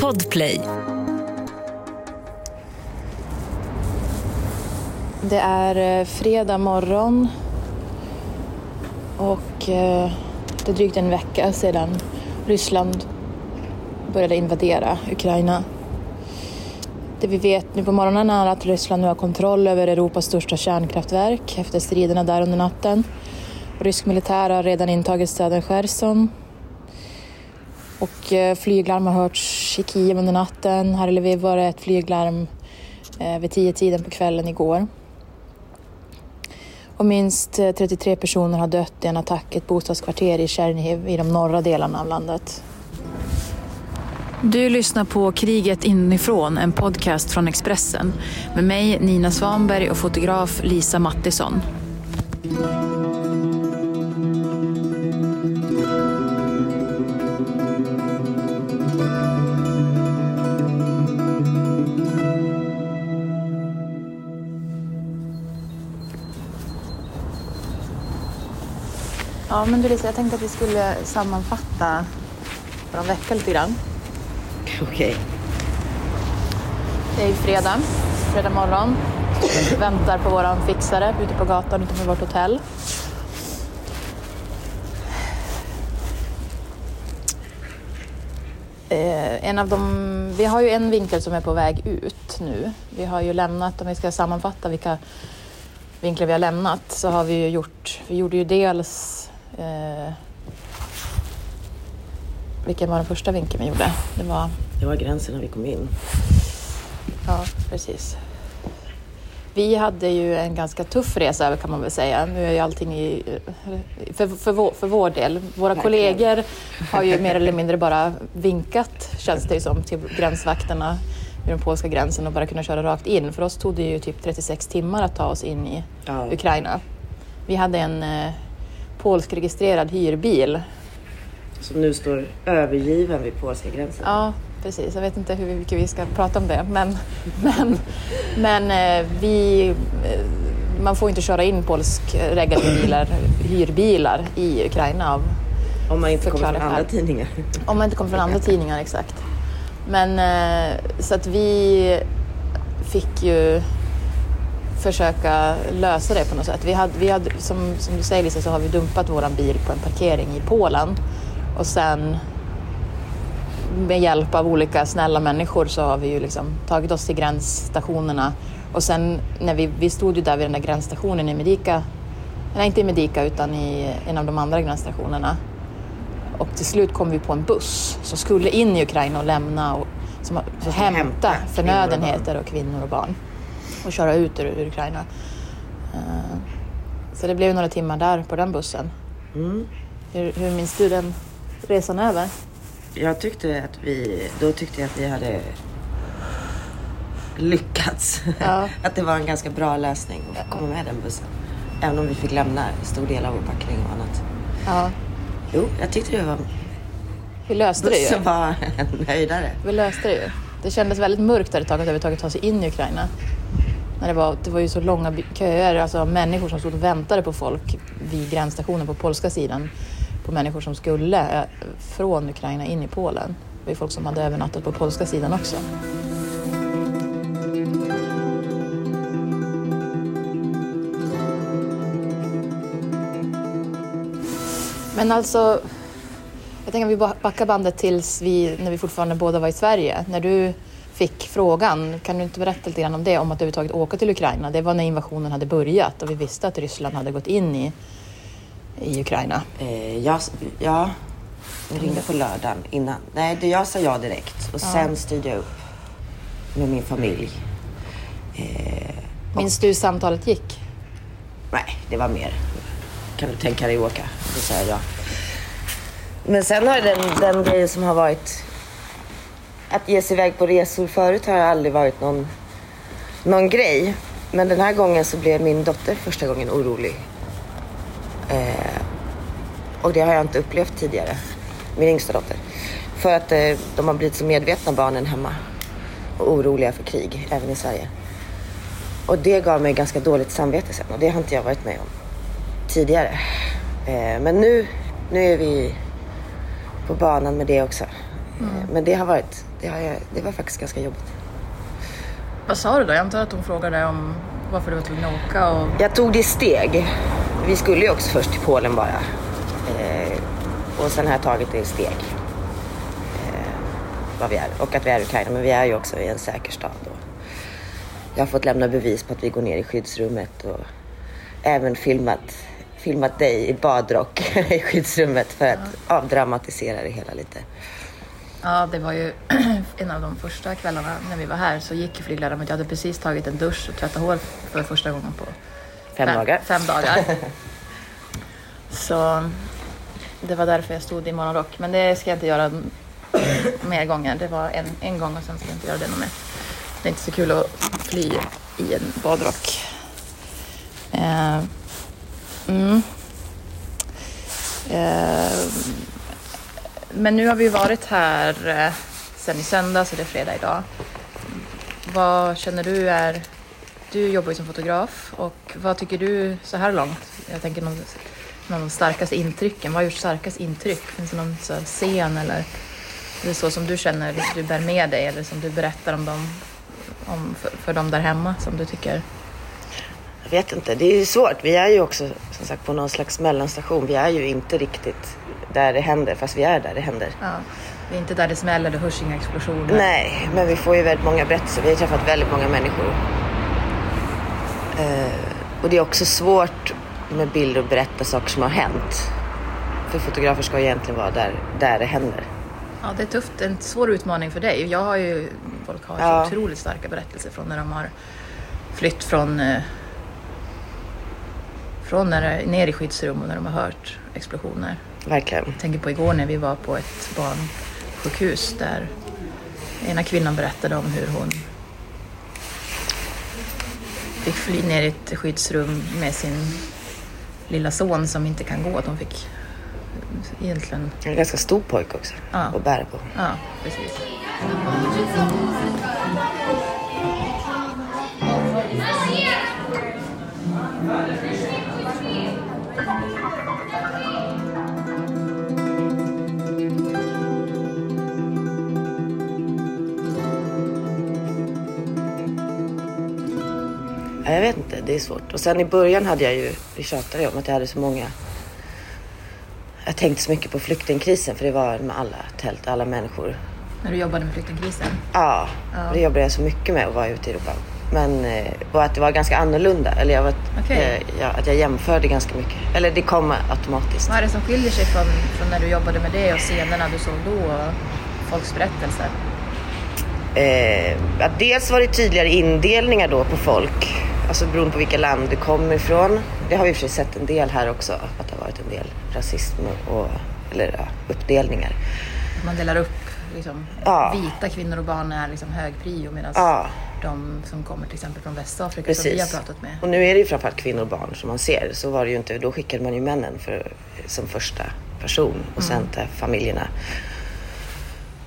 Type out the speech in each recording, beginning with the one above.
Podplay. Det är eh, fredag morgon och eh, det är drygt en vecka sedan Ryssland började invadera Ukraina. Det vi vet nu på morgonen är att Ryssland nu har kontroll över Europas största kärnkraftverk efter striderna där under natten. Rysk militär har redan intagit staden Cherson. Och eh, flyglarm har hörts i Kiev under natten. Här i Lviv var det ett flyglarm eh, vid tio tiden på kvällen igår. Och minst eh, 33 personer har dött i en attack i ett bostadskvarter i Tjernihiv i de norra delarna av landet. Du lyssnar på Kriget inifrån, en podcast från Expressen med mig Nina Svanberg och fotograf Lisa Mattisson. Ja, men du Lisa, jag tänkte att vi skulle sammanfatta vår vecka lite grann. Okej. Det är ju fredag, fredag morgon. Vi väntar på våran fixare ute på gatan utanför vårt hotell. Eh, en av de, vi har ju en vinkel som är på väg ut nu. Vi har ju lämnat, om vi ska sammanfatta vilka vinklar vi har lämnat, så har vi ju gjort, vi gjorde ju dels eh, vilken var den första vinkeln vi gjorde? Det var... Det var gränsen när vi kom in. Ja, precis. Vi hade ju en ganska tuff resa kan man väl säga. Nu är ju allting i, för, för, vår, för vår del. Våra Verkligen. kollegor har ju mer eller mindre bara vinkat, känns det ju som, till gränsvakterna vid den polska gränsen och bara kunna köra rakt in. För oss tog det ju typ 36 timmar att ta oss in i Ja. Ukraina. Vi hade en eh, polskregistrerad hyrbil Som nu står övergiven vid polska gränsen. Ja, precis. Jag vet inte hur mycket vi ska prata om det, men, men, men eh, vi, eh, man får inte köra in polskreggade bilar, hyrbilar i Ukraina av, Om man inte kommer från andra tidningar. om man inte kommer från andra tidningar exakt. Men eh, så att vi fick ju försöka lösa det på något sätt. Vi hade, vi hade, som, som du säger Lisa så har vi dumpat våran bil på en parkering i Polen. Och sen med hjälp av olika snälla människor så har vi ju liksom tagit oss till gränsstationerna. Och sen när vi, vi stod ju där vid den där gränsstationen i Medika, nej inte i Medika utan i en av de andra gränsstationerna. Och till slut kom vi på en buss som skulle in i Ukraina och lämna och som, som hämta förnödenheter och kvinnor och barn och köra ut ur, Ukraina. Eh, Så det blev några timmar där på den bussen. Mm. Hur, hur minns du den resan över? Jag tyckte att vi, då tyckte jag att vi hade lyckats. Ja. att det var en ganska bra lösning att komma med den bussen. Även om vi fick lämna en stor del av vår packning och annat. Ja, Jo, jag tyckte det var, vi löste det ju. bussen var en höjdare. Vi löste det ju. Det kändes väldigt mörkt där ett tag att överhuvudtaget ta sig in i Ukraina. När det, var, det var ju så långa köer, alltså människor som stod och väntade på folk vid gränsstationen på polska sidan. På människor som skulle eh, från Ukraina in i Polen. Det var ju folk som hade övernattat på polska sidan också. Men alltså, jag tänker att vi backar bandet tills vi, när vi fortfarande båda var i Sverige. När du fick frågan, kan du inte berätta lite grann om det, om att överhuvudtaget åka till Ukraina? Det var när invasionen hade börjat och vi visste att Ryssland hade gått in i, i Ukraina. Eh, jag, ja, jag ringde på lördagen innan. Nej, det, jag sa ja direkt och sen styrde jag upp med min familj. Eh, Minns du hur samtalet gick? nej, det var mer. Kan du tänka dig åka? Då sa jag ja. Men sen har den, den grejen som har varit att ge sig iväg på resor förut har aldrig varit någon, någon grej. Men den här gången så blev min dotter första gången orolig. Eh, och det har jag inte upplevt tidigare. Min yngsta dotter. För att eh, de har blivit så medvetna barnen hemma. Och oroliga för krig, även i Sverige. Och det gav mig ganska dåligt samvete sen och det har inte jag varit med om tidigare. Eh, men nu, nu är vi på banan med det också. Eh, Men det har varit, det, har jag, det var faktiskt ganska jobbigt. Vad sa du då? Jag antar att hon frågade om varför du var tvungen att åka och... Jag tog det i steg. Vi skulle ju också först till Polen bara. Eh, och sen har jag tagit det i steg. Eh, vad vi är. Och att vi är i Ukraina. Men vi är ju också i en säker stad. Jag har fått lämna bevis på att vi går ner i skyddsrummet. Och även filmat, filmat dig i badrock i skyddsrummet för att avdramatisera det hela lite. Ja, det var ju en av de första kvällarna när vi var här så gick flyglarmet. Jag hade precis tagit en dusch och tvättat hår för första gången på Fem dagar. Fem dagar. så det var därför jag stod i morgonrock. Men det ska jag inte göra mer gånger. Det var en, en gång och sen ska jag inte göra det någon mer. Det är inte så kul att fly i en badrock. Eh, mm. eh, men nu har vi varit här eh, sen i söndags och det är fredag idag. Vad känner du är... Du jobbar ju som fotograf och vad tycker du så här långt? Jag tänker någon, någon av de starkaste intrycken. Vad har gjort starkast intryck? Finns det någon så scen eller det är så som du känner, liksom du bär med dig eller som du berättar om dem, om, för, för dem där hemma som du tycker? Jag vet inte, det är ju svårt. Vi är ju också som sagt på någon slags mellanstation. Vi är ju inte riktigt där det händer, fast vi är där det händer. Ja, det är inte där det smäller, det hörs inga explosioner. Nej, men vi får ju väldigt många berättelser. Vi har träffat väldigt många människor. Eh, och det är också svårt med bilder och berätta saker som har hänt. För fotografer ska egentligen vara där, där det händer. Ja, det är tufft. En svår utmaning för dig. Jag har ju, folk har Ja. så otroligt starka berättelser från när de har flytt från, eh, från när, ner i skyddsrum och när de har hört explosioner. Verkligen. Jag tänker på igår när vi var på ett barnsjukhus där ena kvinnan berättade om hur hon fick fly ner i ett skyddsrum med sin lilla son som inte kan gå. Att hon fick egentligen... En ganska stor pojke också Ja. att bära på. Ja, precis. Det är svårt. Och sen i början hade jag ju, vi tjatade ju om att jag hade så många jag tänkte så mycket på flyktingkrisen för det var med alla tält, alla människor. När du jobbade med flyktingkrisen. Ja, Ja. det jobbade jag så mycket med att vara ute i Europa. Men, eh, och att det var ganska annorlunda. Eller jag var, Okej. eh, jag, att jag jämförde ganska mycket. Eller det kom automatiskt. Vad är det som skiljer sig från, från när du jobbade med det och scenerna du såg då och folks berättelser? Eh, dels var det tydligare indelningar då på folk. Alltså beroende på vilka land du kommer ifrån. Det har vi i och för sig sett en del här också. Att det har varit en del rasism och, eller ja, uppdelningar. Man delar upp liksom, Ja. vita kvinnor och barn är liksom hög prio medan Ja. de som kommer till exempel från Västafrika som vi har Precis. pratat med. Och nu är det ju framförallt kvinnor och barn som man ser. Så var det ju inte. Då skickade man ju männen för, som första person och sen till familjerna.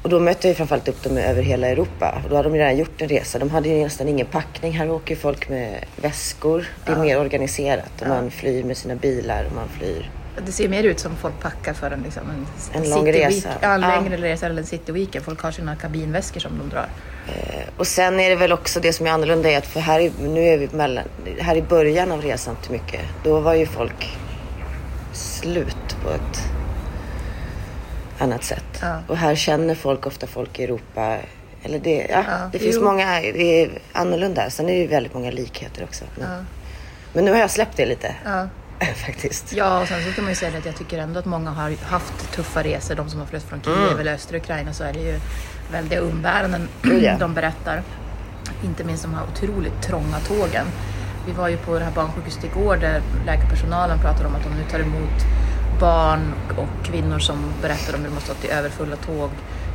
Och då mötte jag framförallt upp dem över hela Europa. Och då hade de redan gjort en resa. De hade ju nästan ingen packning. Här åker folk med väskor. Det är mer organiserat. Och man flyr med sina bilar och man flyr. Det ser mer ut som folk packar för en, liksom, en, En lång resa. Ja, en Ja. längre resa eller en cityweekend. Folk har sina kabinväskor som de drar. Eh, Och sen är det väl också det som är annorlunda är att för här, i- nu är vi mellan, här i början av resan till mycket, då var ju folk slut på ett annat sätt. Ja. Och här känner folk ofta folk i Europa, eller det, ja, Ja, det finns jo. många, det är annorlunda. Sen är det ju väldigt många likheter också. Men, men nu har jag släppt det lite, faktiskt. Ja, och sen så kan man ju säga att jag tycker ändå att många har haft tuffa resor. De som har flytt från Kiev Mm. eller östra Ukraina så är det ju väldiga umbäranden ja. de berättar. Inte minst de här otroligt trånga tågen. Vi var ju på det här barnsjukhuset igår där läkarpersonalen pratade om att de nu tar emot barn och kvinnor som berättar om hur de har stått i överfulla tåg,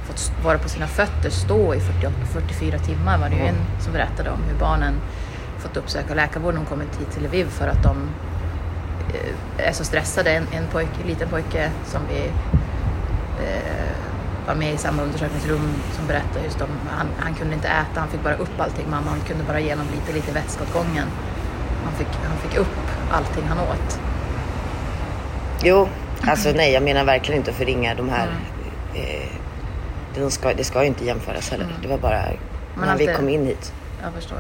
fått vara på sina fötter, stå i 48, 44 timmar var det ju en som berättade om hur barnen fått uppsöka läkarvård när de kommit hit till Lviv för att de eh, är så stressade. En, en pojke, en liten pojke som vi eh, var med i samma undersökningsrum som berättade just om, han, han kunde inte äta, han fick bara upp allting. Mamman kunde bara ge honom lite, lite vätska åt gången. Han fick, han fick upp allting han åt. Jo, alltså nej, jag menar verkligen inte att förringa de här Mm. eh, Det ska, det ska ju inte jämföras heller. Det var bara Men när vi alltid- kom in hit. Jag förstår.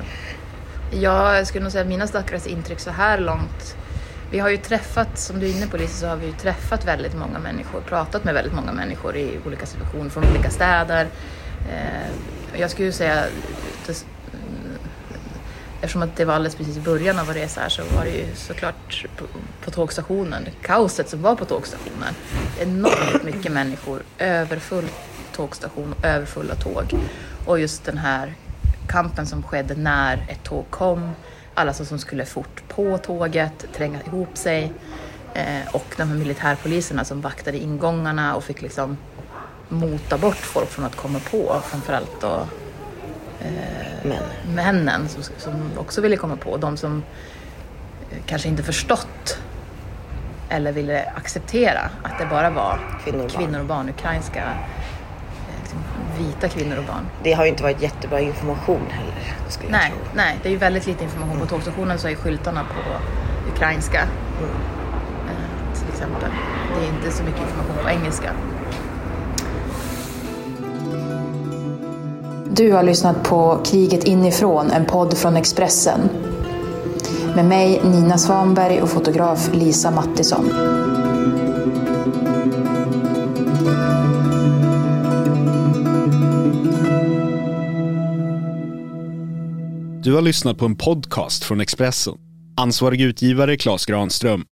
Ja, jag skulle nog säga att mina starkaste intryck så här långt. Vi har ju träffat, som du är inne på Lisa, så har vi ju träffat väldigt många människor, pratat med väldigt många människor i olika situationer från olika städer. Eh, jag skulle säga, mm, eftersom att det var alldeles precis i början av vår resa här så var det ju såklart på, på tågstationen, kaoset som var på tågstationen. Enormt mycket människor, överfull tågstation, överfulla tåg. Och just den här kampen som skedde när ett tåg kom, alla som skulle fort på tåget, tränga ihop sig. Eh, och de här militärpoliserna som vaktade ingångarna och fick liksom mota bort folk från att komma på, framförallt då eh, men männen som, som också ville komma på. De som eh, kanske inte förstått eller ville acceptera att det bara var Kvinnor och barn. kvinnor och barn ukrainska, eh, liksom, vita kvinnor och barn. det har ju inte varit jättebra information heller. Skulle jag Nej, tro. nej, det är ju väldigt lite information. På tågstationen så är skyltarna på ukrainska. Eh, till exempel. Det är inte så mycket information på engelska. Du har lyssnat på Kriget inifrån, en podd från Expressen. Med mig Nina Svanberg och fotograf Lisa Mattisson. Du har lyssnat på en podcast från Expressen. Ansvarig utgivare Klas Granström